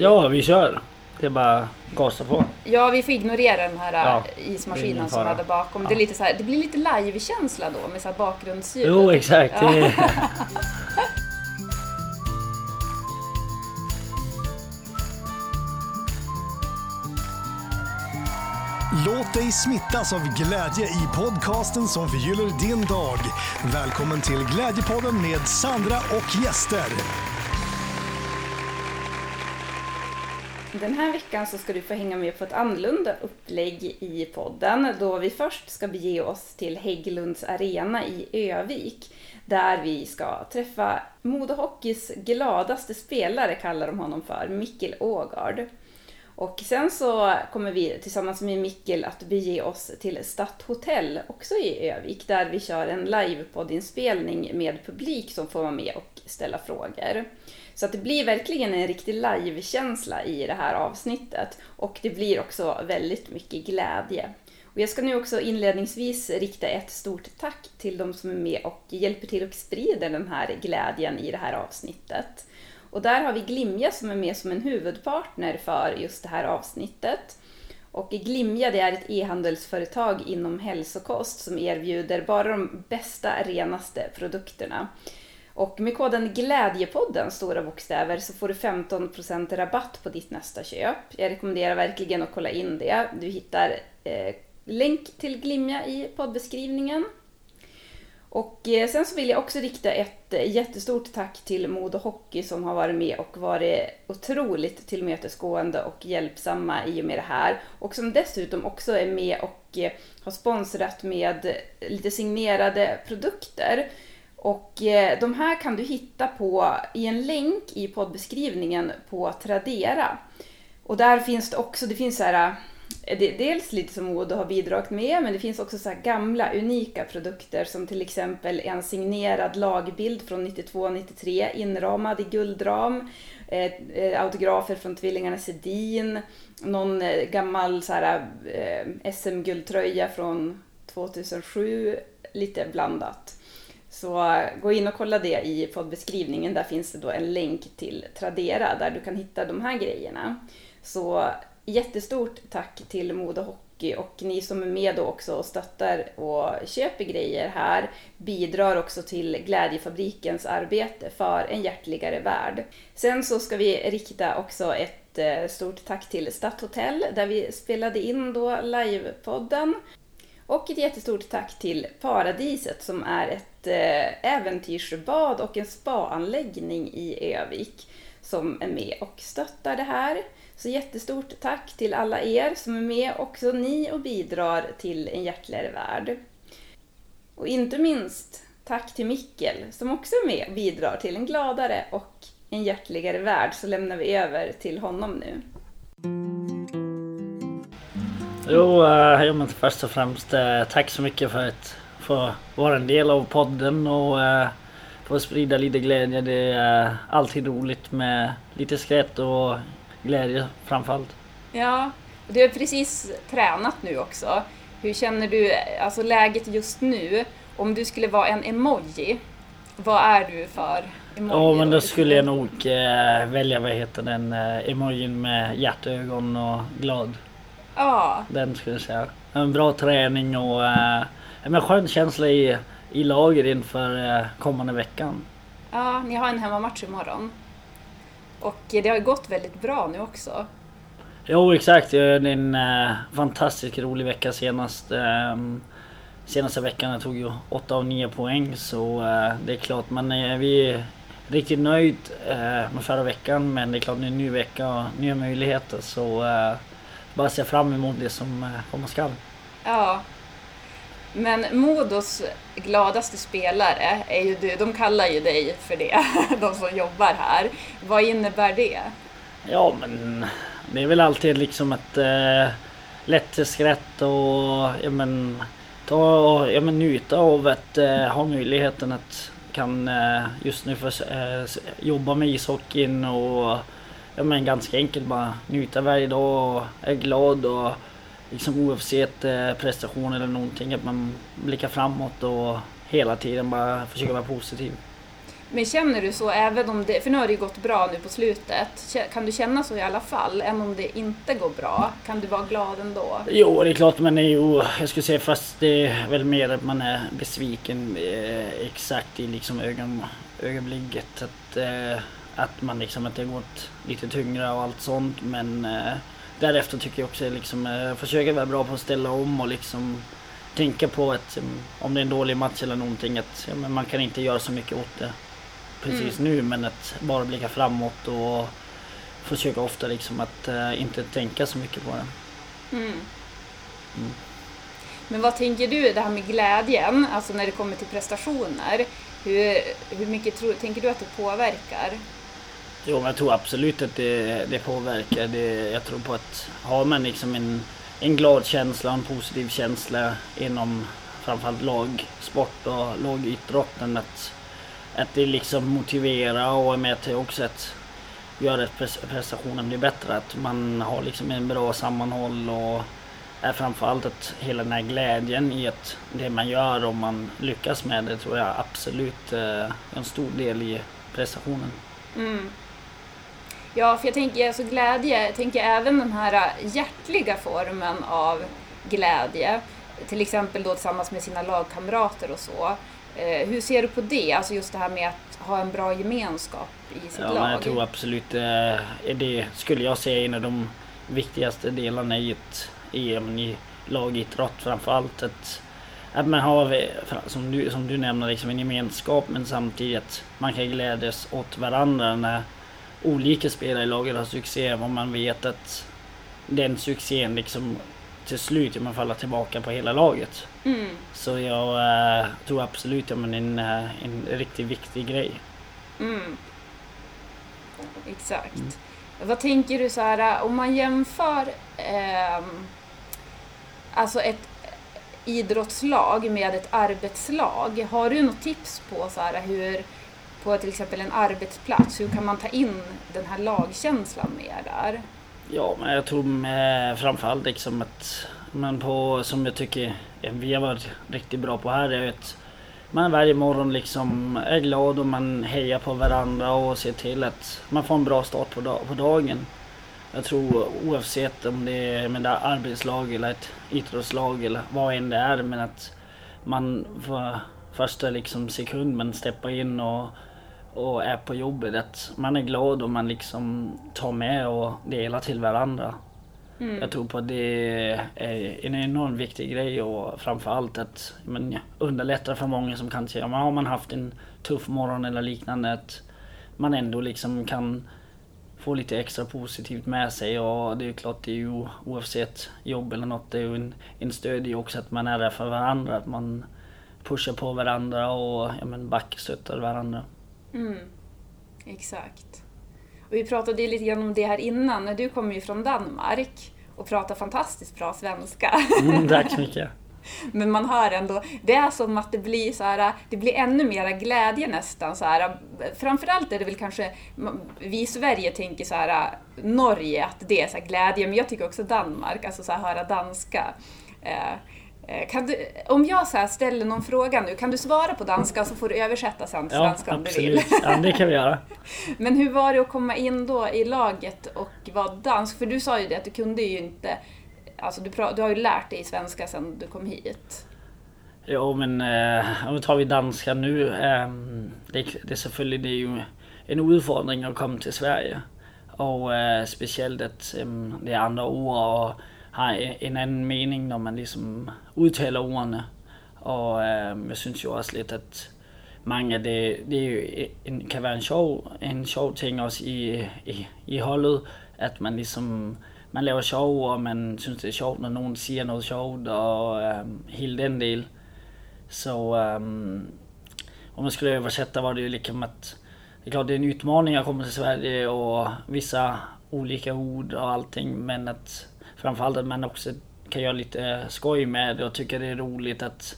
Ja, vi kör. Det är bara att gasa på. Ja, vi får ignorera den här Ja, ingen ismaskinen som fara. hade bakom. Ja. Det, är lite så här, det blir lite live-känsla då med så här bakgrundsljud. Jo, exakt. Ja. Låt dig smittas av glädje i podcasten som förgyller din dag. Välkommen till Glädjepodden med Sandra och gäster. Den här veckan så ska du få hänga med på ett annorlunda upplägg i podden då vi först ska bege oss till Hägglunds arena i Övik där vi ska träffa Modehockeys gladaste spelare kallar de honom för, Mikkel Ågard. Och sen så kommer vi tillsammans med Mikkel att bege oss till Stadthotell, också i Övik, där vi kör en livepoddinspelning med publik som får vara med och ställa frågor. Så att det blir verkligen en riktig livekänsla i det här avsnittet och det blir också väldigt mycket glädje. Och jag ska nu också inledningsvis rikta ett stort tack till de som är med och hjälper till och sprider den här glädjen i det här avsnittet. Och där har vi Glimja som är med som en huvudpartner för just det här avsnittet. Och Glimja det är ett e-handelsföretag inom hälsokost som erbjuder bara de bästa, renaste produkterna. Och med koden Glädjepodden, stora bokstäver, så får du 15% rabatt på ditt nästa köp. Jag rekommenderar verkligen att kolla in det. Du hittar eh, länk till Glimja i poddbeskrivningen. Och eh, sen så vill jag också rikta ett eh, jättestort tack till Modo Hockey som har varit med och varit otroligt tillmötesgående och hjälpsamma i och med det här. Och som dessutom också är med och eh, har sponsrat med lite signerade produkter. Och eh, de här kan du hitta på i en länk i poddbeskrivningen på Tradera. Och där finns det också, det finns så här, eh, det- dels lite som Odo har bidragit med, men det finns också så här gamla unika produkter som till exempel en signerad lagbild från 92-93 inramad i guldram, eh, autografer från tvillingarna Sedin, någon eh, gammal så här, eh, SM-guldtröja från 2007, lite blandat. Så gå in och kolla det i poddbeskrivningen. Där finns det då en länk till Tradera där du kan hitta de här grejerna. Så jättestort tack till Modo Hockey och ni som är med då också och stöttar och köper grejer här bidrar också till Glädjefabrikens arbete för en hjärtligare värld. Sen så ska vi rikta också ett eh, stort tack till Stadthotell där vi spelade in då livepodden. Och ett jättestort tack till Paradiset som är ett Eh, äventyrsbad och en spaanläggning i Övik som är med och stöttar det här. Så jättestort tack till alla er som är med, också ni och bidrar till en hjärtligare värld. Och inte minst tack till Mikkel som också är med och bidrar till en gladare och en hjärtligare värld. Så lämnar vi över till honom nu. jo, eh, ja, men först och främst eh, tack så mycket för ett få vara en del av podden och eh, få sprida lite glädje. Det är alltid roligt med lite skratt och glädje framförallt. Ja, du har precis tränat nu också. Hur känner du, alltså läget just nu? Om du skulle vara en emoji, vad är du för emoji? Ja men då skulle jag nog eh, välja vad heter den eh, emojin med hjärtögon och glad. Ja, Den skulle jag säga. En bra träning och eh, en skön känsla i, i lager inför eh, kommande veckan. ja, ni har en hemmamatch imorgon. Och det har gått väldigt bra nu också. Jo exakt, det är en eh, fantastiskt rolig vecka senast. Eh, senaste veckan jag tog ju 8 av 9 poäng så eh, det är klart man är, vi är riktigt nöjd eh, med förra veckan men det är klart det är en ny vecka och nya möjligheter så eh, bara se fram emot det som eh, komma skall. Ja. Men Modos gladaste spelare är ju du, de kallar ju dig för det, de som jobbar här. Vad innebär det? Ja men det är väl alltid liksom ett eh, lätt skratt och ja, men, ta och ja, men, njuta av att eh, ha möjligheten att kan eh, just nu få eh, jobba med ishockeyn och ja, men, ganska enkelt bara njuta varje dag och är glad och liksom oavsett eh, prestation eller någonting att man blickar framåt och hela tiden bara försöka vara positiv. Men känner du så även om det, för nu har det ju gått bra nu på slutet, kan du känna så i alla fall, även om det inte går bra? Kan du vara glad ändå? Jo, det är klart man är ju, jag skulle säga fast det är väl mer att man är besviken eh, exakt i liksom ögon, ögonblicket. Att, eh, att man liksom att det gått lite tyngre och allt sånt men eh, därefter tycker jag också liksom eh, försöka vara bra på att ställa om och liksom tänka på att um, om det är en dålig match eller någonting att ja, men man kan inte göra så mycket åt det precis mm. nu men att bara blicka framåt och försöka ofta liksom att uh, inte tänka så mycket på det. Mm. Mm. Men vad tänker du, det här med glädjen, alltså när det kommer till prestationer, hur, hur mycket tror, tänker du att det påverkar? Jo, men jag tror absolut att det, det påverkar. Det, jag tror på att har man liksom en, en glad känsla, en positiv känsla inom framförallt lagsport och lagidrotten. Att, att det liksom motiverar och är med till också att göra att prestationen blir bättre. Att man har liksom en bra sammanhåll och är framförallt att hela den här glädjen i att det man gör och man lyckas med det tror jag absolut är en stor del i prestationen. Mm. Ja, för jag tänker alltså glädje, jag tänker även den här hjärtliga formen av glädje, till exempel då tillsammans med sina lagkamrater och så. Eh, hur ser du på det? Alltså just det här med att ha en bra gemenskap i sitt ja, lag. Jag tror absolut eh, det skulle jag säga en av de viktigaste delarna i ett EM i lagidrott framförallt. Att, att man har, som du, som du nämner, liksom en gemenskap men samtidigt att man kan glädjas åt varandra när olika spelare i laget har succé och man vet att den succén liksom till slut man faller tillbaka på hela laget. Mm. Så jag äh, tror absolut att det är en, äh, en riktigt viktig grej. Mm. Exakt. Mm. Vad tänker du så här om man jämför eh, alltså ett idrottslag med ett arbetslag. Har du något tips på så här hur på till exempel en arbetsplats, hur kan man ta in den här lagkänslan mer där? Ja, men jag tror med, framförallt liksom att man på, som jag tycker vi har varit riktigt bra på här, är att man varje morgon liksom är glad och man hejar på varandra och ser till att man får en bra start på, dag, på dagen. Jag tror oavsett om det är med det arbetslag eller ett idrottslag eller vad än det är, men att man för första liksom sekund man steppar in och och är på jobbet. Att man är glad och man liksom tar med och delar till varandra. Mm. Jag tror på att det är en enormt viktig grej och framförallt att men, underlätta för många som kanske ja, har man haft en tuff morgon eller liknande. Att man ändå liksom kan få lite extra positivt med sig och det är klart det är ju oavsett jobb eller något, det är ju en, en stöd i också att man är där för varandra. Att man pushar på varandra och ja, men backstöttar varandra. Mm. Exakt. Och vi pratade ju lite grann om det här innan, du kommer ju från Danmark och pratar fantastiskt bra svenska. Mm, tack så mycket. Men man hör ändå, det är som att det blir så här, det blir ännu mera glädje nästan. Så här. Framförallt är det väl kanske, vi i Sverige tänker så här, Norge, att det är så glädje, men jag tycker också Danmark, alltså så här, höra danska. Eh, du, om jag så ställer någon fråga nu, kan du svara på danska så får du översätta sen till ja, svenska om absolut. du vill? Ja, det kan vi göra. Men hur var det att komma in då i laget och vara dansk? För du sa ju det att du kunde ju inte, alltså du, du har ju lärt dig svenska sen du kom hit. Jo men eh, om vi tar vi danska nu, eh, det, det selvfølgelig det är ju en utmaning att komma till Sverige. Och eh, speciellt att eh, det är andra ord och har en anden mening, når man ligesom udtaler ordene. Og øh, jeg synes jo også lidt, at mange af det, det er jo en, kan være en sjov, en sjov ting også i, i, i holdet, at man ligesom man laver sjov, og man synes det er sjovt, når nogen siger noget sjovt, og øh, hele den del. Så øh, om man skulle översätta var det ju liksom att det är klart det är en utmaning att komma till Sverige och vissa olika ord och allting men att framförallt att man också kan göra lite eh, skoj med det och tycka det är roligt att,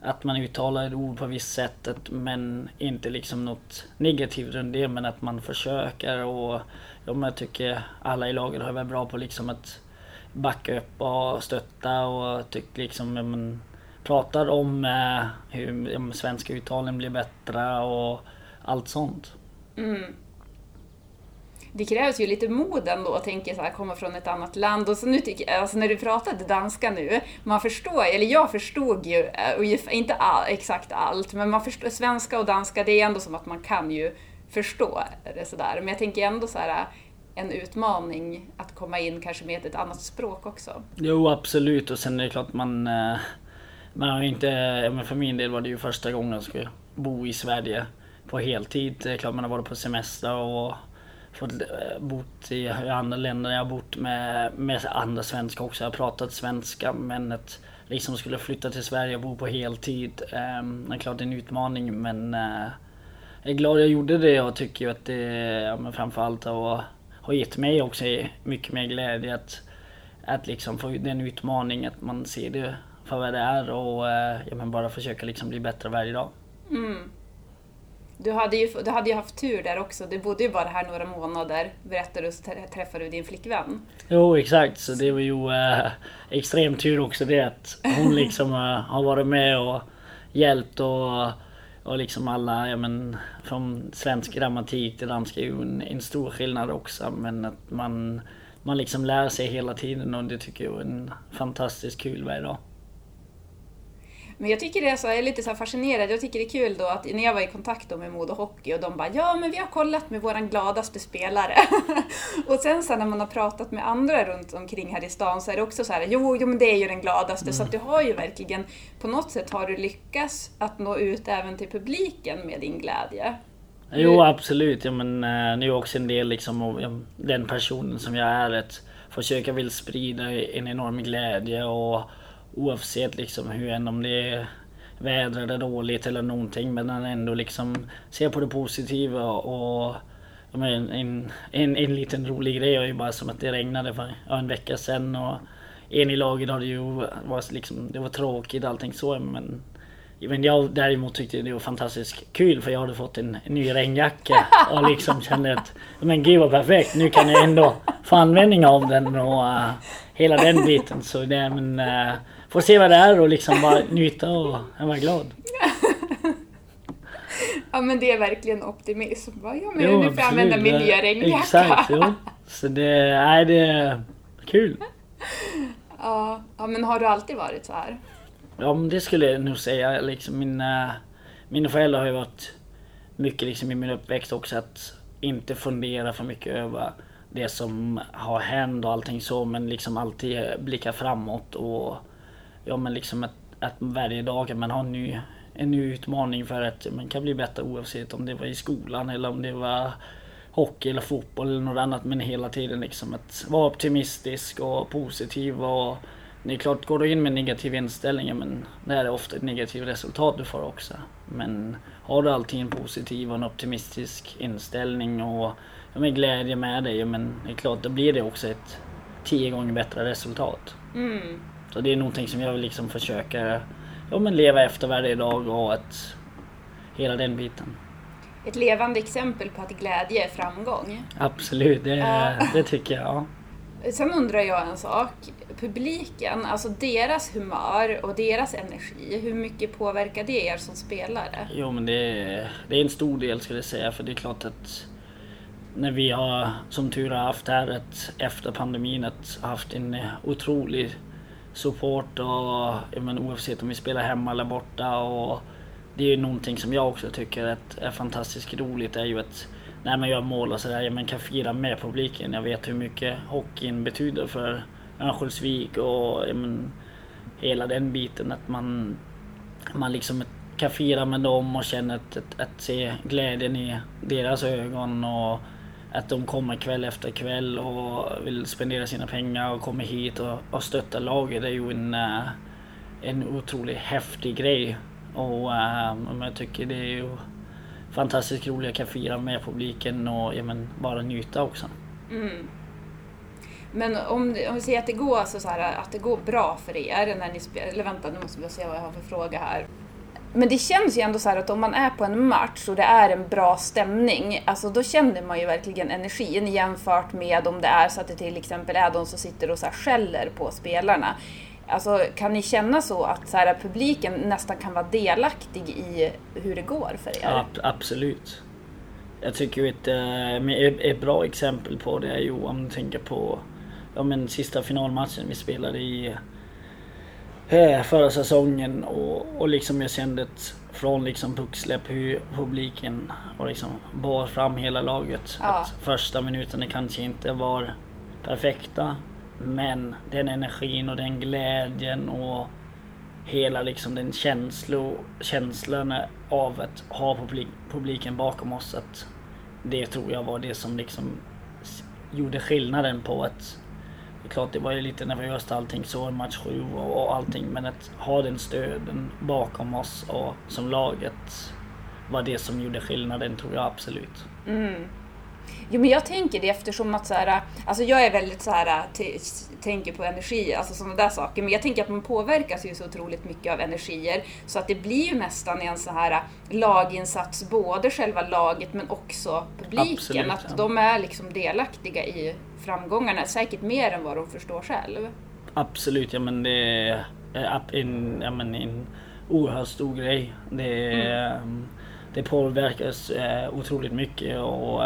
att man uttalar ett ord på visst sätt men inte liksom något negativt runt det men att man försöker och ja, jag tycker alla i laget har varit bra på liksom att backa upp och stötta och tycker liksom man pratar om eh, hur ja, svenska uttalen blir bättre och allt sånt. Mm. Det krävs ju lite mod ändå, tänker jag så här, komma från ett annat land. Och så nu tycker jag, alltså när du pratade danska nu, man förstår, eller jag förstod ju, eh, inte all, exakt allt, men man förstår, svenska och danska, det är ändå som att man kan ju förstå det sådär. Men jag tänker ändå så här, eh, en utmaning att komma in kanske med ett annat språk också. Jo absolut och sen är det klart man... Eh, man har inte... Men för min del var det ju första gången jag skulle bo i Sverige på heltid. Det är klart man har varit på semester och fått eh, bott i andra länder. Jag har bott med, med andra svenskar också. Jag har pratat svenska men att liksom skulle flytta till Sverige och bo på heltid. Eh, det är klart det är en utmaning men eh, jag är glad jag gjorde det och tycker ju att det ja, men framförallt har, har gett mig också mycket mer glädje att, att liksom få den utmaning att man ser det för vad det är och eh, ja, men bara försöka liksom bli bättre varje dag. Mm. Du hade, ju, du hade ju haft tur där också, du bodde ju bara här några månader, berättade du, så trä- träffade du din flickvän. Jo exakt, så det var ju eh, extremt tur också det att hon liksom eh, har varit med och hjälpt och, och liksom alla, ja men från svensk grammatik till danska är ju en, en stor skillnad också men att man, man liksom lär sig hela tiden och det tycker jag är en fantastiskt kul varje dag. Men jag tycker det är så, jag är lite så här fascinerad, jag tycker det är kul då att när jag var i kontakt med Modo Hockey och de bara ja men vi har kollat med våran gladaste spelare. och sen så när man har pratat med andra runt omkring här i stan så är det också så här jo, jo men det är ju den gladaste så att du har ju verkligen på något sätt har du lyckats att nå ut även till publiken med din glädje. Jo absolut, ja, men eh, nu det är också en del liksom av den personen som jag är. Att försöka vill sprida en enorm glädje och oavsett liksom hur än om det är väder eller dåligt eller någonting men han ändå liksom se på det positiva och men en, en, en liten rolig grej är ju bara som att det regnade för en vecka sedan och en i laget hade ju varit liksom, det var tråkigt allting så men men jag däremot tyckte det var fantastiskt kul för jag hade fått en, en ny regnjacka och liksom kände att men gud vad perfekt nu kan jag ändå få användning av den och uh, hela den biten. Så det, men uh, får se vad det är och liksom bara njuta och jag var glad. Ja men det är verkligen optimism. Bara, ja men nu får jag använda min nya regnjacka. Exakt, jo. Så det, nej, det är kul. Ja, ja, men har du alltid varit så här? Ja men det skulle jag nog säga. Liksom mina, mina föräldrar har ju varit mycket liksom i min uppväxt också att inte fundera för mycket över det som har hänt och allting så men liksom alltid blicka framåt och ja men liksom att, att varje dag man ha en ny, en ny utmaning för att man kan bli bättre oavsett om det var i skolan eller om det var hockey eller fotboll eller något annat men hela tiden liksom att vara optimistisk och positiv och det är klart, går du in med negativ inställning, men det är ofta ett negativt resultat du får också. Men har du alltid en positiv och en optimistisk inställning och ja, med glädje med dig, men det är klart, då blir det också ett tio gånger bättre resultat. Mm. Så det är någonting som jag vill liksom försöka ja, men leva efter varje dag och att hela den biten. Ett levande exempel på att glädje är framgång. Absolut, det, Ja. det tycker jag. Ja. Sen undrar jag en sak. Publiken, alltså deras humör och deras energi, hur mycket påverkar det er som spelare? Jo men det är, det är en stor del skulle jag säga för det är klart att när vi har som tur har haft här att efter pandemin att haft en otrolig support och men, oavsett om vi spelar hemma eller borta och det är ju någonting som jag också tycker att är fantastiskt roligt är ju att när man gör mål och sådär, ja, man kan fira med publiken. Jag vet hur mycket hockeyn betyder för Örnsköldsvik och ja, men, hela den biten att man man liksom kan fira med dem och känna att, att, att se glädjen i deras ögon och att de kommer kväll efter kväll och vill spendera sina pengar och kommer hit och, och stöttar laget. Det är ju en, eh, en otroligt häftig grej. Och um, jag tycker det är ju fantastiskt roligt att kan fira med publiken och ja, men, bara njuta också. Mm. Men om, om vi säger att det går alltså så här, att det går bra för er när ni spelar, eller vänta nu måste vi se vad jag har för fråga här. Men det känns ju ändå så här att om man är på en match och det är en bra stämning, alltså då känner man ju verkligen energin jämfört med om det är så att det till exempel är de som sitter och så här skäller på spelarna. Alltså kan ni känna så att så här, publiken nästan kan vara delaktig i hur det går för er? Ja, absolut. Jag tycker ju ett, ett, bra exempel på det är ju om du tänker på ja, men sista finalmatchen vi spelade i förra säsongen och, och liksom jag kände ett, från liksom pucksläpp hur publiken och liksom bar fram hela laget. Ja. Att första minuterna kanske inte var perfekta men den energin och den glädjen och hela liksom den känslo, känslan av att ha publik, publiken bakom oss. Att det tror jag var det som liksom gjorde skillnaden på att det är klart det var ju lite nervöst allting så match sju och, och allting men att ha den stöden bakom oss och som laget var det som gjorde skillnaden tror jag absolut. Mm. Jo men jag tänker det eftersom att så här, alltså jag är väldigt så här, t- tänker på energi, alltså sådana där saker. Men jag tänker att man påverkas ju så otroligt mycket av energier. Så att det blir ju nästan en så här laginsats, både själva laget men också publiken. Absolut, att ja. de är liksom delaktiga i framgångarna, säkert mer än vad de förstår själv. Absolut, ja men det är en, ja, men en oerhört stor grej. Det, mm. det påverkas eh, otroligt mycket och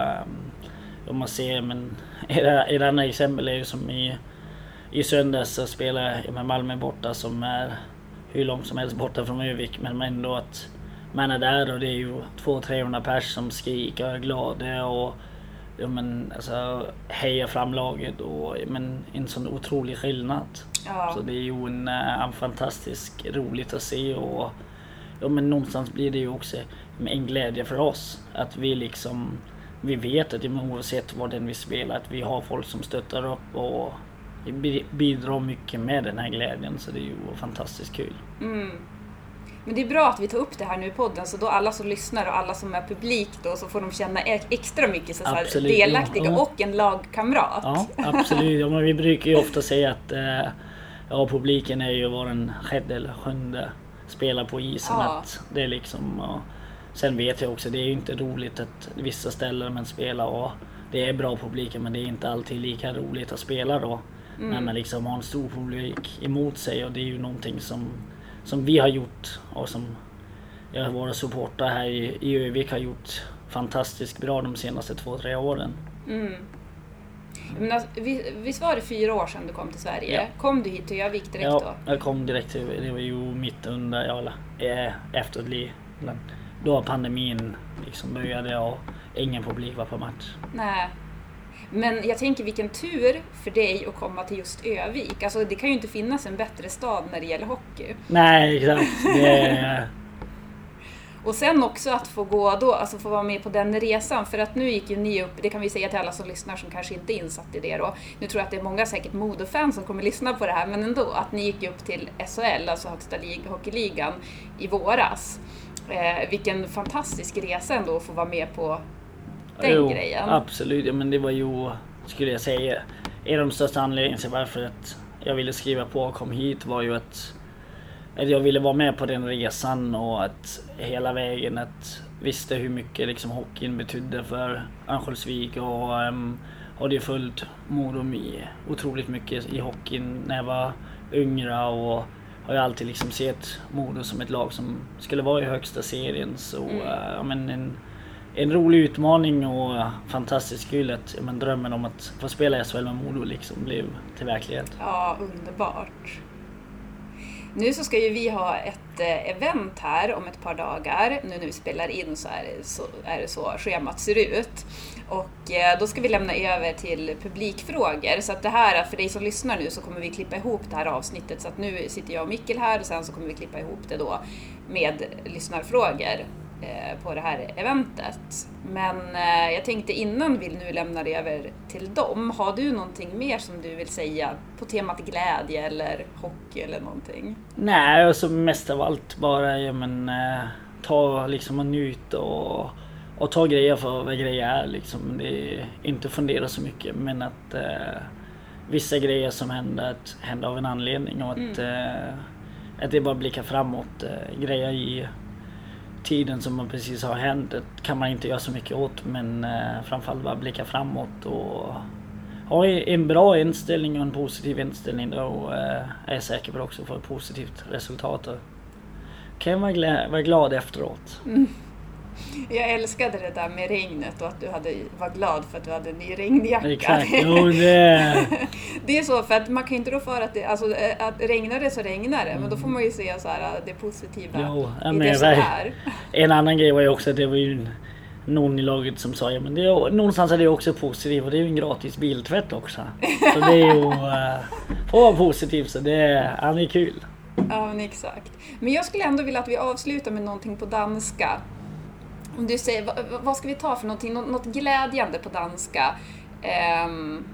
om man ser, men ett annat exempel är ju som i, i söndags så spelar jag med Malmö borta som är hur långt som helst borta från Övik men ändå att man är där och det är ju 200-300 pers som skriker och är glada och ja, men, alltså, hejar fram laget och men, en sån otrolig skillnad. Ja. Så det är ju en, eh, en fantastisk roligt att se och ja, men någonstans blir det ju också en glädje för oss att vi liksom vi vet att oavsett vad den vi spelar att vi har folk som stöttar upp och bi- bidrar mycket med den här glädjen så det är ju fantastiskt kul. Mm. Men det är bra att vi tar upp det här nu i podden så då alla som lyssnar och alla som är publik då så får de känna extra mycket så här, delaktiga ja. och en lagkamrat. Ja, absolut. Ja, men vi brukar ju ofta säga att eh, ja, publiken är ju vår sjätte eller sjunde spelare på isen. Ja. Att det är liksom, ja. Sen vet jag också, det är ju inte roligt att vissa ställen man spelar och det är bra publiken men det är inte alltid lika roligt att spela då. När man liksom har en stor publik emot sig och det är ju någonting som, som vi har gjort och som våra supportrar här i, i Övik har gjort fantastiskt bra de senaste två, tre åren. Mm. Men alltså, vi- visst var det fyra år sedan du kom till Sverige? Ja. Kom du hit till Övik direkt ja, då? jag kom direkt till, det var ju mitt under, ja, eh, efter det. Då pandemin liksom började och ingen publik var på match. Nej. Men jag tänker vilken tur för dig att komma till just Övik. Alltså det kan ju inte finnas en bättre stad när det gäller hockey. Nej exakt. Och sen också att få gå då, alltså få vara med på den resan. För att nu gick ju ni upp, det kan vi säga till alla som lyssnar som kanske inte är insatt i det då. Nu tror jag att det är många säkert Modo-fans som kommer lyssna på det här, men ändå. Att ni gick upp till SHL, alltså högsta lig- hockeyligan, i våras. Eh, vilken fantastisk resa ändå att få vara med på den jo, grejen. Absolut, ja, men det var ju, skulle jag säga, en av de största anledningarna till varför att jag ville skriva på och kom hit var ju att, att jag ville vara med på den resan och att hela vägen att visste hur mycket liksom hockeyn betydde för Örnsköldsvik och um, hade ju följt Modo i- otroligt mycket i hockeyn när jag var yngre och har ju alltid liksom sett Modo som ett lag som skulle vara i högsta serien. Så Mm. ja, men en, en rolig utmaning och fantastiskt kul att men drömmen om att få spela i SHL med Modo liksom blev till verklighet. Ja, underbart. Nu så ska ju vi ha ett eh, event här om ett par dagar. Nu när vi spelar in så är det så, är det så schemat ser ut. Och eh, då ska vi lämna över till publikfrågor. Så att det här, för dig som lyssnar nu så kommer vi klippa ihop det här avsnittet. Så att nu sitter jag och Mikkel här och sen så kommer vi klippa ihop det då med lyssnarfrågor på det här eventet. Men eh, jag tänkte innan vi nu lämnar över till dem, har du någonting mer som du vill säga på temat glädje eller hockey eller någonting? Nej, alltså mest av allt bara ja, men, eh, ta liksom och njuta och, och ta grejer för vad grejer är liksom. Det inte fundera så mycket men att eh, vissa grejer som händer, att händer av en anledning och att, eh, att det bara blicka framåt. Eh, grejer i tiden som man precis har hänt det kan man inte göra så mycket åt men eh, framförallt bara blicka framåt och ha en bra inställning och en positiv inställning då eh, är jag säker på också få ett positivt resultat. Då kan jag vara, glad, vara glad efteråt. Mm. Jag älskade det där med regnet och att du hade, var glad för att du hade en ny regnjacka. Exakt, jo det... det är så, för att man kan ju inte då för att det, alltså, att regnar det så regnar det, men då får man ju se så här, det positiva Jo, i det menar, som är. En annan grej var ju också att det var ju någon i laget som sa ja men det är, någonstans är det också positivt och det är ju en gratis biltvätt också. Så det är ju... Uh, får vara positivt så det är, ja, det är kul. Ja men exakt. Men jag skulle ändå vilja att vi avslutar med någonting på danska. Om du säger, vad, vad ska vi ta för någonting? Nå- Något glädjande på danska? Um...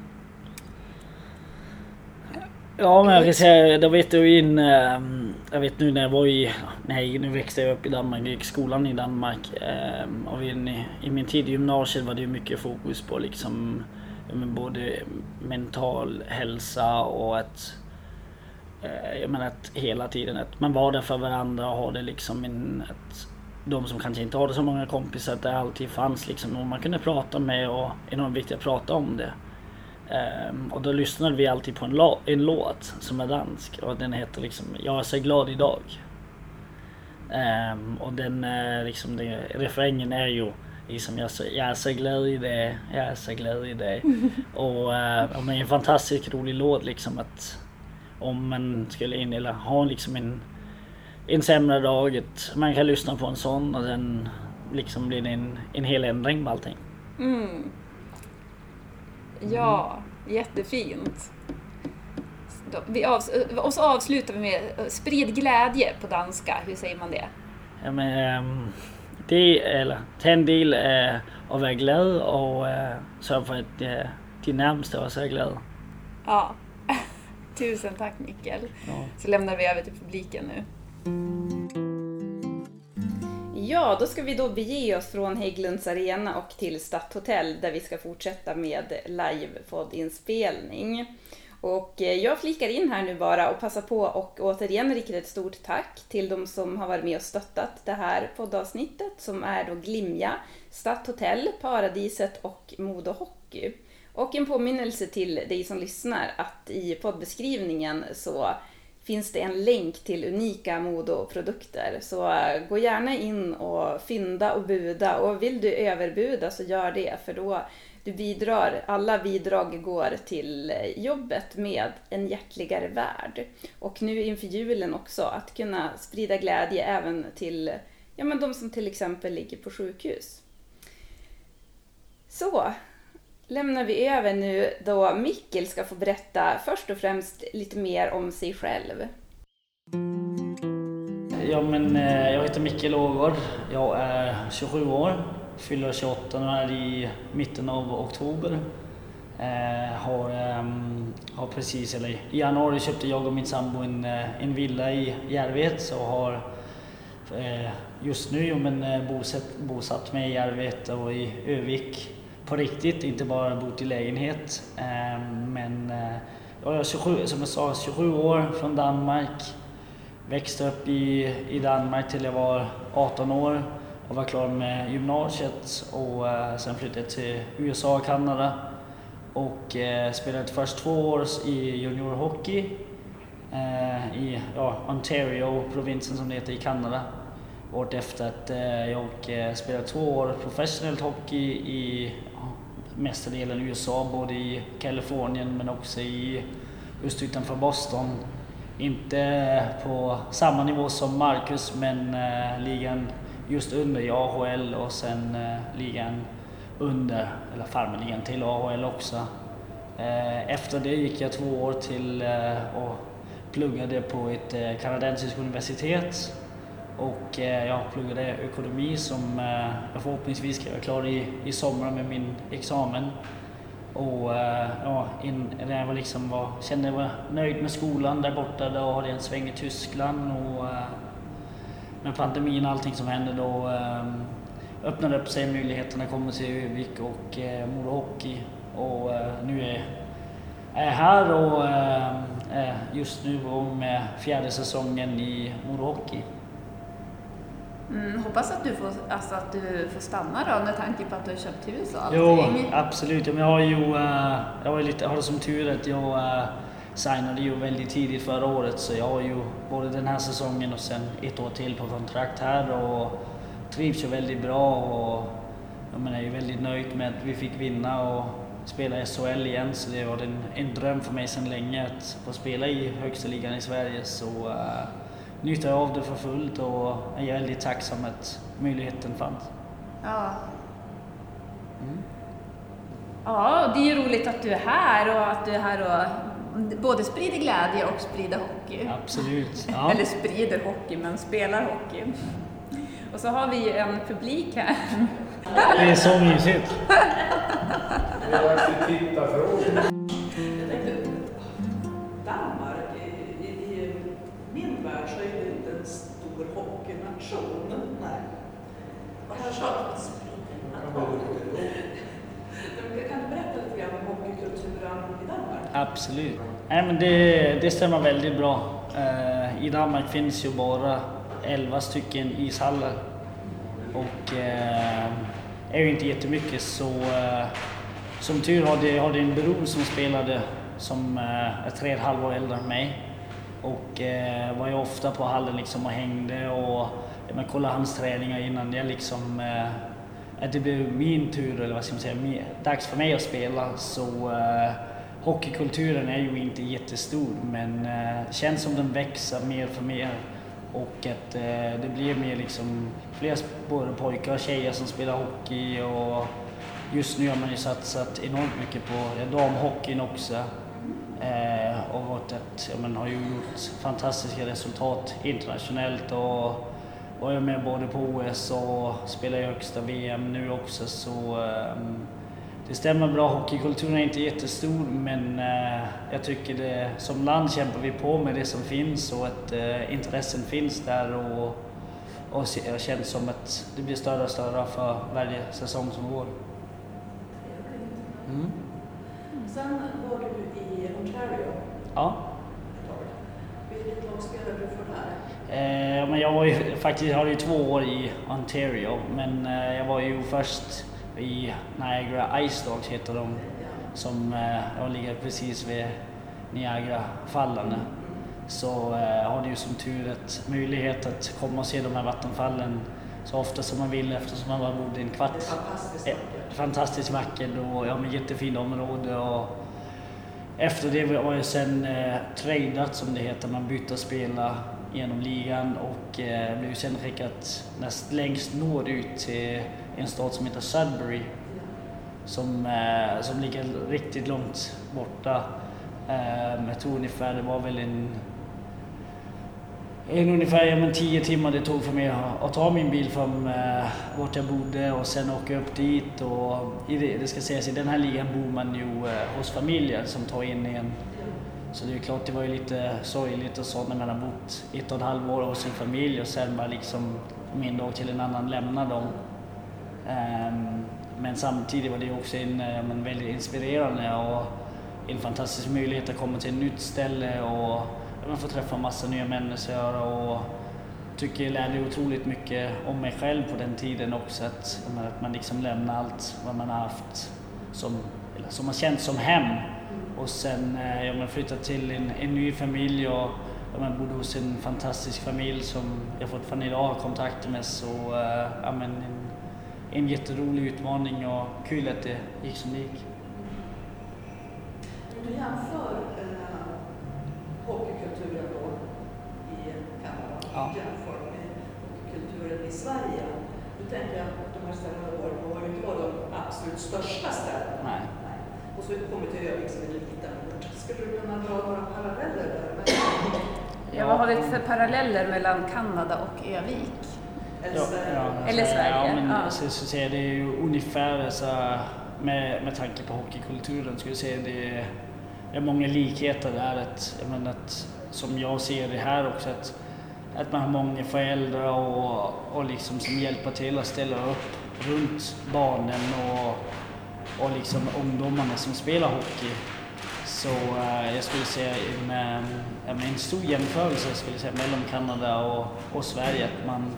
Ja men jag kan säga, då vet du in... Ehm, jag vet nu när jag var i... Nej nu växte jag upp i Danmark, jag gick skolan i Danmark. Ehm, och in i, i min tid i gymnasiet var det ju mycket fokus på liksom... men Både mental hälsa och att... Eh, jag menar att hela tiden att man var där för varandra och hade liksom en... Att de som kanske inte hade så många kompisar, att det alltid fanns liksom någon man kunde prata med och enormt viktigt att prata om det. Ehm, och då lyssnade vi alltid på en, en låt som är dansk och den heter liksom Jag är så glad idag. Ehm, och den är liksom, det, refrängen är ju liksom jag, är så, jag är så glad i det, jag är så glad i det. och uh, ja, men en fantastiskt rolig låt liksom att om man skulle in eller ha liksom en, en sämre dag, man kan lyssna på en sån och den liksom blir det en, en hel ändring på allting. mm. Ja, jättefint. Vi avs och så avslutar vi med eh, sprid glädje på danska. Hur säger man det? Ja, men, ehm, det, eller tag en del eh, och vara glad och eh, sörg för att eh, din närmaste också är glad. Ja. Tusen tack Mikael. Ja. Så lämnar vi över till publiken nu. Ja, då ska vi då bege oss från Hägglunds Arena och till Stadthotell där vi ska fortsätta med livepoddinspelning. Och eh, jag flikar in här nu bara och passar på och återigen rikta ett stort tack till de som har varit med och stöttat det här poddavsnittet som är då Glimja, Stadthotell, Paradiset och Modo Hockey. Och en påminnelse till dig som lyssnar att i poddbeskrivningen så finns det en länk till unika Modo-produkter. Så eh, gå gärna in och fynda och buda och vill du överbuda så gör det för då du bidrar, alla bidrag går till eh, jobbet med en hjärtligare värld. Och nu inför julen också att kunna sprida glädje även till ja, men de som till exempel ligger på sjukhus. Så, lämnar vi över nu då Mikkel ska få berätta först och främst lite mer om sig själv. Ja men eh, jag heter Mikkel Ågård. Jag är 27 år. Fyller 28 nu här i mitten av oktober. Eh, har, ehm, har precis, eller i januari köpte jag och min sambo en, eh, en villa i Järvet så har eh, just nu men, eh, bosatt, bosatt mig i Järvet och i Övik på riktigt, inte bara bott i lägenhet. Ehm, men eh, jag är 27, som jag sa, 27 år från Danmark. Växte upp i, i Danmark till jag var 18 år och var klar med gymnasiet och eh, sen flyttade jag till USA och Kanada och eh, spelade först två år i juniorhockey i ja, Ontario-provinsen som det heter i Kanada. Året efter att jag spelade två år professionellt hockey i mestadelen USA, både i Kalifornien men också i just utanför Boston. Inte på samma nivå som Marcus men eh, ligan just under i AHL och sen eh, ligan under, eller farmarligan till AHL också. Eh, efter det gick jag två år till eh, och pluggade på ett eh, kanadensiskt universitet och eh, jag pluggade ekonomi som eh, jag förhoppningsvis ska vara klar i, i sommar med min examen. Och eh, ja, in, när jag var liksom var, kände jag var nöjd med skolan där borta, då hade jag en sväng i Tyskland och med pandemin och allting som hände då öppnade upp sig möjligheterna att komma till Övik och eh, Mora Hockey. Och nu är jag här och just nu med fjärde säsongen i Mora Hockey. Mm, hoppas att du, får, alltså att du får stanna då med tanke på att du har köpt hus och Jo, allting. absolut. Ja, men jag har ju eh, jag har lite, jag har det som tur att jag eh, signade ju väldigt tidigt förra året så jag har ju både den här säsongen och sen ett år till på kontrakt här och trivs ju väldigt bra och jag menar, är väldigt nöjd med att vi fick vinna och spela SHL igen. Så det var en, en dröm för mig sedan länge att få spela i högsta ligan i Sverige. Så njuter jag av det för fullt och är väldigt tacksam att möjligheten fanns. Ja. Mm. Ja, det är ju roligt att du är här och att du är här och både sprider glädje och sprider hockey. Absolut. Ja. Eller sprider hockey, men spelar hockey. Och så har vi en publik här. Det är så mysigt. Det är dags för tittarfrågor. Hockeynation. Nej. Och här saknas Kan du berätta lite grann om hockeykulturen i Danmark? Absolut. Nej, men det, det stämmer väldigt bra. Uh, I Danmark finns ju bara 11 stycken ishallar och uh, är ju inte jättemycket så uh, som tur har det, har det en bror som spelade som är tre och ett halvt år äldre än mig och eh, var ju ofta på hallen liksom och hängde och ja, kollar hans träningar innan. Jag liksom eh, att det blev min tur, eller vad ska man säga, dags för mig att spela. Så eh, hockeykulturen är ju inte jättestor men eh, känns som den växer mer för mer. Och att eh, det blir mer liksom fler både pojkar och tjejer som spelar hockey och just nu har man ju satsat enormt mycket på ja, damhockeyn också. Eh, och att, ja, man har ju gjort fantastiska resultat internationellt och och är med både på OS och spelar i högsta VM nu också så um, det stämmer bra. Hockeykulturen är inte jättestor men uh, jag tycker det, som land kämpar vi på med det som finns och att uh, intressen finns där och, och det känns som att det blir större och större för varje säsong som går. Mm. Sen var du i Ontario. Ja. Vilket lag spelade du för där? Eh, men jag var ju faktiskt, hade ju två år i Ontario, men eh, jag var ju först i Niagara Ice Dogs heter de, som eh, ligger precis vid Niagarafallen. Så eh, har du ju som tur ett möjlighet att komma och se de här vattenfallen så ofta som man vill eftersom man bara bodde en kvart. Fantastiskt vackert. Eh, fantastiskt vackert och ja, jättefint område. Och efter det var jag sen eh, tradat som det heter, man bytte spela genom ligan och eh, blev sen skickad näst längst norrut till en stad som heter Sudbury som, eh, som ligger riktigt långt borta. Eh, jag tror ungefär det var väl en en ungefär ja, men tio timmar det tog för mig att ta min bil från eh, vart jag bodde och sen åka upp dit. Och i det, det ska sägas, i den här ligan bor man ju eh, hos familjer som tar in en så det är klart, det var ju lite sorgligt och så när man har bott ett och ett halvt år hos sin familj och sen bara liksom från en dag till en annan lämna dem. Um, men samtidigt var det också en men, väldigt inspirerande och en fantastisk möjlighet att komma till ett nytt ställe och man får träffa massa nya människor och tycker jag lärde otroligt mycket om mig själv på den tiden också. Att, att man liksom lämnar allt vad man har haft som, som har känts som hem och sen eh, ja, man flyttade till en, en ny familj och ja, man bodde hos en fantastisk familj som jag fortfarande idag har kontakt med. Så eh, ja, men en, en jätterolig utmaning och kul att det gick som det gick. Om du jämför eh, hockeykulturen då i Kanada ja. jämfört med hockeykulturen i Sverige. Då tänker jag att de här ställena du varit har varit de absolut största ställena. Nej och så kommer till Övik som är liten ort. Skulle du kunna dra några paralleller där? Ja, vad har vi för paralleller mellan Kanada och Övik? Eller Sverige? Ja, Eller Sverige. Ja, men, ja. Så, så säger det är ju ungefär så med, med tanke på hockeykulturen skulle jag säga det är många likheter där. Att, jag menar, att, som jag ser det här också att, att man har många föräldrar och, och liksom som hjälper till att ställa upp runt barnen och och liksom ungdomarna som spelar hockey. Så uh, jag skulle säga med, med en stor jämförelse skulle jag säga, mellan Kanada och, och Sverige. Att man,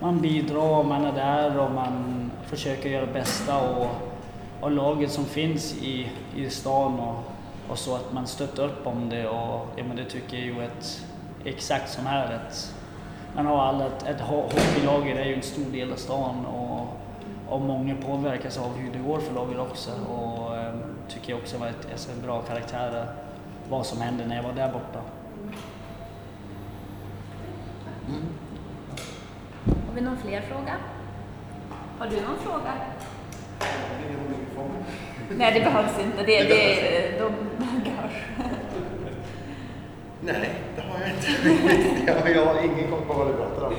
man bidrar, man är där och man försöker göra det bästa och, och laget som finns i, i stan och, och så att man stöttar upp om det och ja, men det tycker jag ju att exakt som här. Att man har alla ett, ett hockeylag, är ju en stor del av stan och, och många påverkas av hur det går för laget också. Och eh, tycker jag också var ett, alltså en bra karaktär vad som hände när jag var där borta. Har vi någon fler fråga? Har du någon fråga? Nej, det behövs inte. Det, det, de görs. Nej, det har jag inte. jag, jag har ingen koll på vad du pratar om.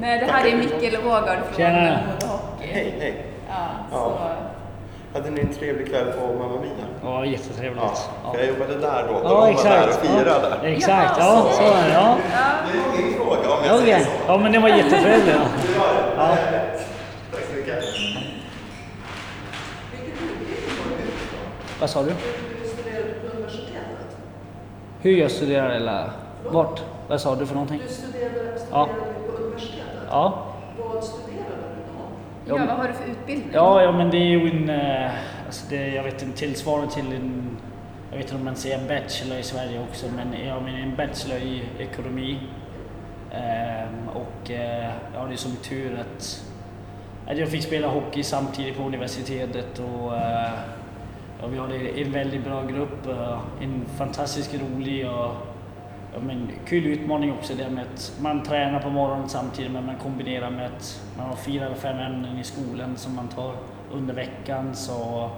Nej, det här är Mickel Ågard från Tjena. Hej, hej. Ja, Ja. Hade ni en trevlig kväll på Mamma Mia? Ja, jättetrevligt. Ja, för jag jobbade där då. Då Ja, var exakt. där och firade. Ja, exakt, ja så är det. Ja. Det är min fråga om jag Okej, säger så. ja men det var jättetrevligt. Ja. Var. Ja. Tack så mycket. Vad sa du? Du studerade på universitetet. Hur jag studerar eller vart? Vad sa du för någonting? Du studerade, studerade Ja. på universitetet. Ja. Ja, vad har du för utbildning? Ja, ja men det är ju en, eh, alltså det, jag vet inte, tillsvarar till en, jag vet inte om man säger en bachelor i Sverige också, men jag menar en bachelor i ekonomi. Ehm, och eh, jag hade som tur att, att jag fick spela hockey samtidigt på universitetet och eh, ja, vi hade en väldigt bra grupp, eh, en fantastiskt rolig och ja, men, kul utmaning också det med att man tränar på morgonen samtidigt men man kombinerar med att man har fyra eller fem ämnen i skolan som man tar under veckan. Så,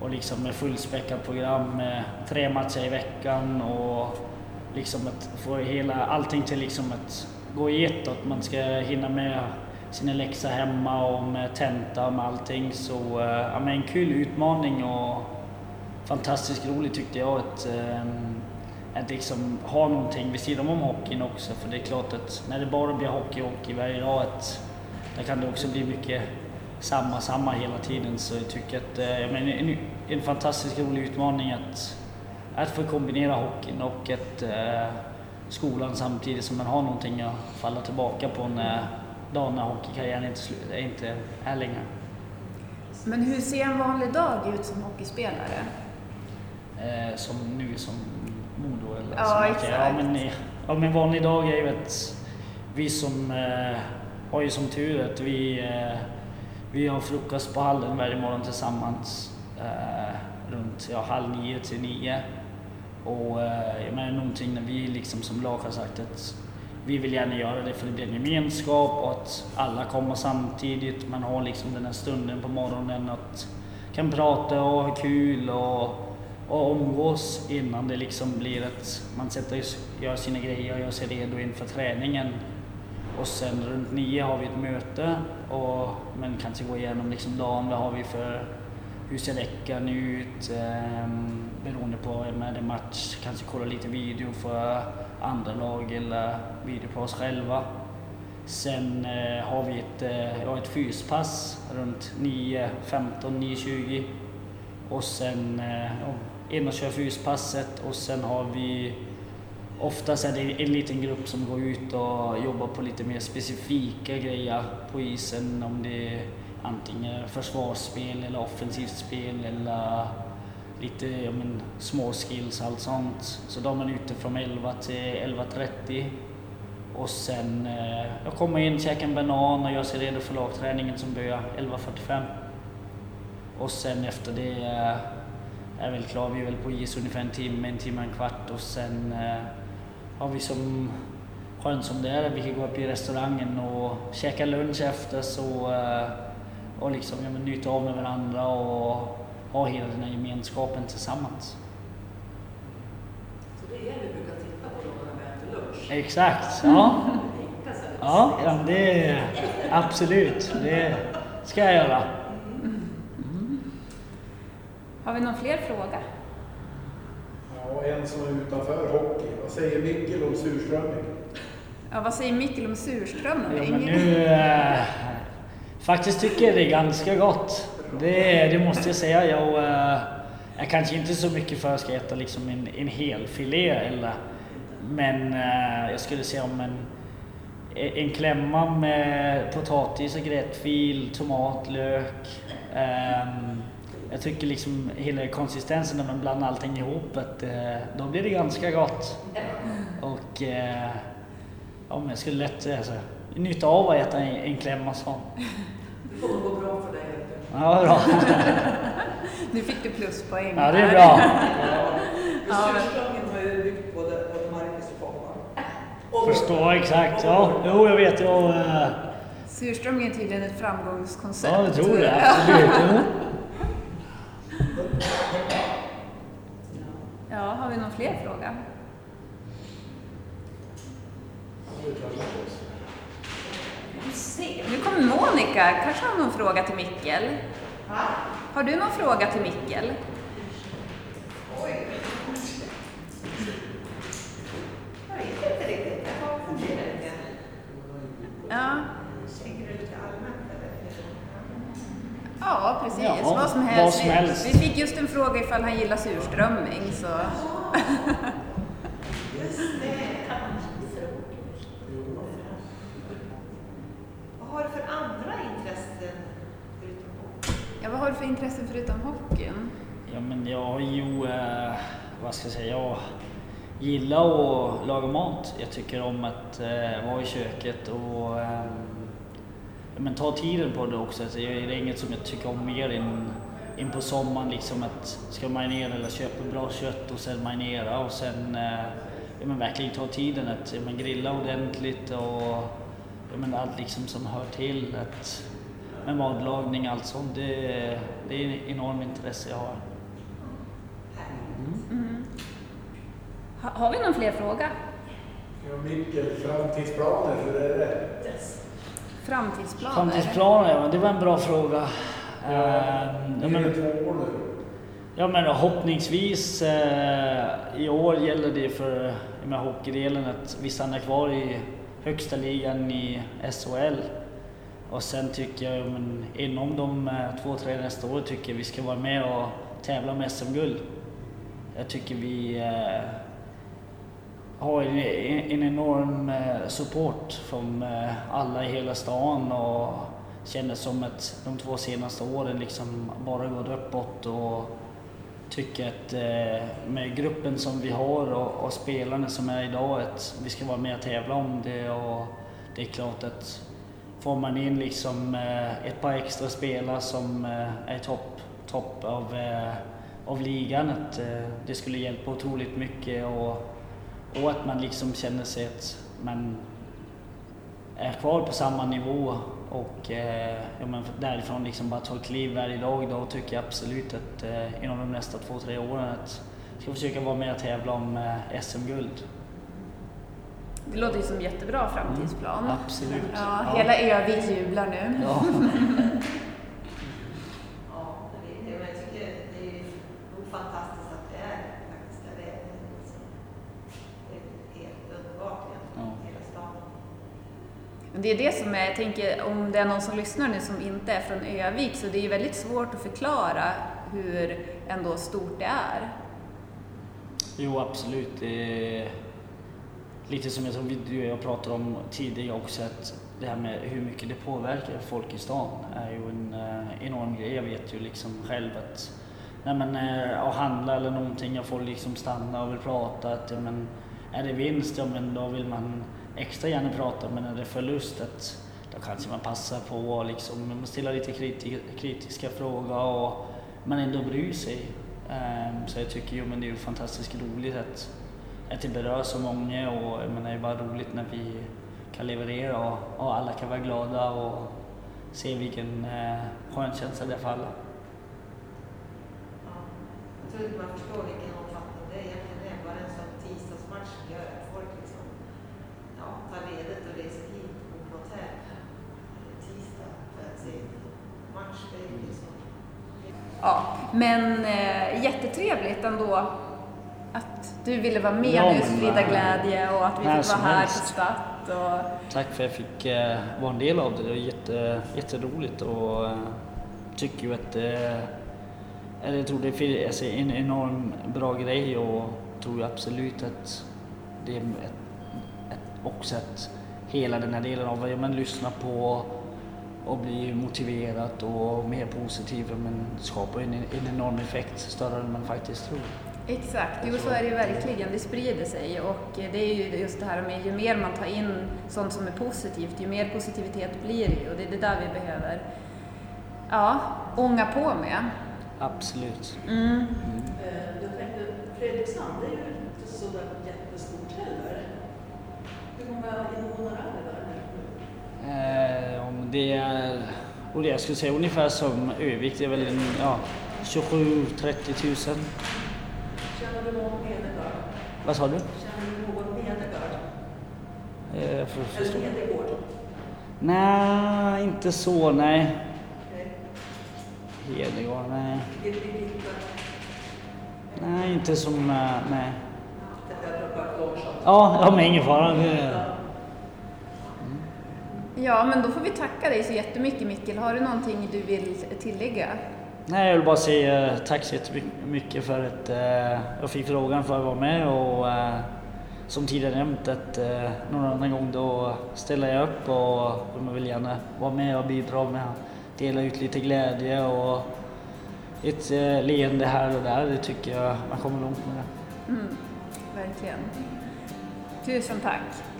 och liksom med fullspäckat program med tre matcher i veckan och liksom att få hela, allting till liksom att gå i ett. Att man ska hinna med sina läxor hemma och med tenta och med allting. Så eh, ja, men en kul utmaning och fantastiskt roligt tyckte jag att, eh, att liksom ha någonting vid sidan om hockeyn också. För det är klart att när det bara blir hockey, hockey varje dag, att där kan det också bli mycket samma, samma hela tiden. Så jag tycker att eh, jag menar, en, en fantastiskt rolig utmaning att, att få kombinera hockeyn och att, eh, skolan samtidigt som man har någonting att falla tillbaka på när dagen när hockeykarriären inte, slu- inte är längre. Men hur ser en vanlig dag ut som hockeyspelare? Eh, som nu som Modo eller Ja, exakt. Ja, men, ja, men vanlig dag är ju att vi som eh, har ju som tur att vi, eh, vi har frukost på hallen varje morgon tillsammans eh, runt ja, halv nio till nio. Och eh, jag menar någonting när vi liksom som lag har sagt att vi vill gärna göra det för det blir en gemenskap och att alla kommer samtidigt. Man har liksom den här stunden på morgonen att kan prata och ha kul och, och umgås innan det liksom blir att man sätter, gör sina grejer och gör sig redo inför träningen. Och sen runt nio har vi ett möte och men kanske gå igenom liksom dagen. Vad har vi för, hur ser veckan ut? Um, beroende på om det är match, kanske kolla lite video för andra lag eller video på oss själva. Sen eh, har vi ett, eh, ja, ett fyspass runt 9.15, 9.20 och sen eh, ja, in och kör fyspasset och sen har vi Oftast är det en liten grupp som går ut och jobbar på lite mer specifika grejer på isen. Om det är antingen försvarsspel eller offensivt spel eller lite ja, men, små skills allt sånt. Så då är man ute från 11 till 11.30. Och sen eh, jag kommer in, käkar en banan och gör sig redo för lagträningen som börjar 11.45. Och sen efter det eh, är väl klar, vi är väl på is ungefär en timme, en timme, en kvart och sen eh, har vi som skönt som det är, vi kan gå upp i restaurangen och käka lunch efter så eh, och liksom ja, njuta av med varandra och ha hela den här gemenskapen tillsammans. Så det är det vi brukar titta på när vi äter lunch. Exakt, ja. Ja, ja det är absolut. Det ska jag göra. Har vi någon fler fråga? Ja, en som är utanför hockey. Vad säger Mickel om surströmming? Ja, vad säger Mikael om surströmming? Ja, men nu, eh, faktiskt tycker jag det är ganska gott. Det, det måste jag säga. Jag, eh, jag kanske inte så mycket för att jag ska äta liksom en, en hel filé eller men eh, jag skulle säga om en, en klämma med potatis och gräddfil, tomat, lök. ehm, jag tycker liksom hela konsistensen när man blandar allting ihop, att, eh, då blir det ganska gott. Och eh, Ja, men jag skulle lätt alltså, nytta av att äta en, en klämma sån. Det kommer gå bra för dig. Ja, bra. Nu fick du pluspoäng. Ja, det är bra. Och Förstår exakt. Ja, jo, jag vet. Jag, eh, Surströmming är tydligen ett framgångskoncept. ja, jag tror det. Absolut. Ja, har vi någon fler fråga? Nu kommer Monica. Kanske har någon fråga till Mickel? Har du någon fråga till Mickel? Jag vet inte riktigt. Jag har funderat lite. Ja, Tänker du lite allmänt eller? Ja precis. Ja, vad som vad helst. som Vi- helst. Vi fick just en fråga ifall han gillar surströmming. Så. Vad har du för andra intressen förutom hockey? Ja, vad har du för intressen förutom hockeyn? Ja, men jag har ju, eh, vad ska jag säga, jag gillar att laga mat. Jag tycker om att eh, vara i köket och eh, men ta tiden på det också. Alltså, det är inget som jag tycker om mer än in på sommaren, liksom att ska marinera eller köpa bra kött och sen marinera och sen eh, ja, men verkligen ta tiden att ja, men grilla ordentligt och ja, men allt liksom som hör till. Att, med matlagning och allt sånt, det, det är ett enormt intresse jag har. Ha, har vi någon fler fråga? Ja, Mickel, framtidsplaner, hur är det? Framtidsplaner? Framtidsplaner, ja, det var en bra fråga. Eh, ja, Det är men, två år nu. ja, men hoppningsvis eh, i år gäller det för med hockeydelen att vi stannar kvar i högsta ligan i SHL. Och sen tycker jag, ja, men inom de eh, två, tre nästa år tycker jag vi ska vara med och tävla med SM-guld. Jag tycker vi eh, har en, en enorm eh, support från eh, alla i hela stan och känner som att de två senaste åren liksom bara gått uppåt och tycker att eh, med gruppen som vi har och, och spelarna som är idag att vi ska vara med och tävla om det och det är klart att får man in liksom ett par extra spelare som är topp topp av, av ligan att det skulle hjälpa otroligt mycket och, och att man liksom känner sig att man är kvar på samma nivå och eh, ja, men därifrån liksom bara ta ett kliv varje dag. Då tycker jag absolut att eh, inom de nästa två, tre åren att jag ska försöka vara med och tävla om eh, SM-guld. Det låter ju som jättebra framtidsplan. Absolut. Ja, hela Övik jublar nu. Ja. Ja, det är det. Men jag tycker det är nog fantastiskt att det är faktiskt där det är. Det är liksom- det är helt underbart egentligen, Ja. hela stan. Men det är det som är, jag tänker om det är någon som lyssnar nu som inte är från Övik så det är ju väldigt svårt att förklara hur ändå stort det är. Jo, absolut. Det är lite som jag som du och jag pratade om tidigare också, att det här med hur mycket det påverkar folk i stan är ju en eh, enorm grej. Jag vet ju liksom själv att när man är eh, och handlar eller någonting, jag får liksom stanna och vill prata. Att, ja, men, är det vinst, ja men då vill man extra gärna pratar men när det är förlust, att då kanske man passar på och liksom, man ställer lite kriti kritiska frågor och man ändå bryr sig. Um, så jag tycker ju men det är ju fantastiskt roligt att, att det berör så många och men det är bara roligt när vi kan leverera och, och alla kan vara glada och se vilken eh, skön känsla det är för alla. Ja. Jag tror inte man förstår vilken omfattning det egentligen är. Bara en sån tisdagsmatch gör att folk liksom, ja, tar ledigt och reser hit och bor på hotell eh, tisdag för att se match. Det är ju liksom Ja, men eh, jättetrevligt ändå att du ville vara med Ja, nu, men, sprida glädje och att vi fick vara här på helst. Statt. Och, Tack för att jag fick eh, vara en del av det. Det var jätte, jätteroligt och eh, tycker ju att eh, jag tror det är alltså, en enorm bra grej och tror absolut att det är ett, ett, också att hela den här delen av vad man lyssnar på och blir motiverat och mer positiv men skapar en, en enorm effekt större än man faktiskt tror. Exakt, jo så är det ju verkligen. Det sprider sig och det är ju just det här med ju mer man tar in sånt som är positivt, ju mer positivitet blir det ju och det är det där vi behöver ja, ånga på med. Absolut. Mm. Eh, Jag tänkte, Fredrikshamn, det är ju inte så där jättestort heller. Hur många invånare är det där? Eh, om det är, och det jag skulle säga ungefär som Övik, det är väl en, ja, 27-30 tusen. Känner du någon Hedegård? Vad sa du? Känner du någon Hedegård? Eh, för, Eller Hedegård? nej, inte så, nej. Okej. Hedegård, nej. Birgitta, Nej, inte som, eh, nej. Ja, ja men ingen fara. Det- Ja, men då får vi tacka dig så jättemycket Mikkel. Har du någonting du vill tillägga? Nej, jag vill bara säga tack så jättemycket för att eh, jag fick frågan för att vara med och eh, som tidigare nämnt att eh, någon annan gång då ställer jag upp och jag vill gärna vara med och bidra med att dela ut lite glädje och ett eh, leende här och där. Det tycker jag man kommer långt med det. Mm, verkligen. Tusen tack.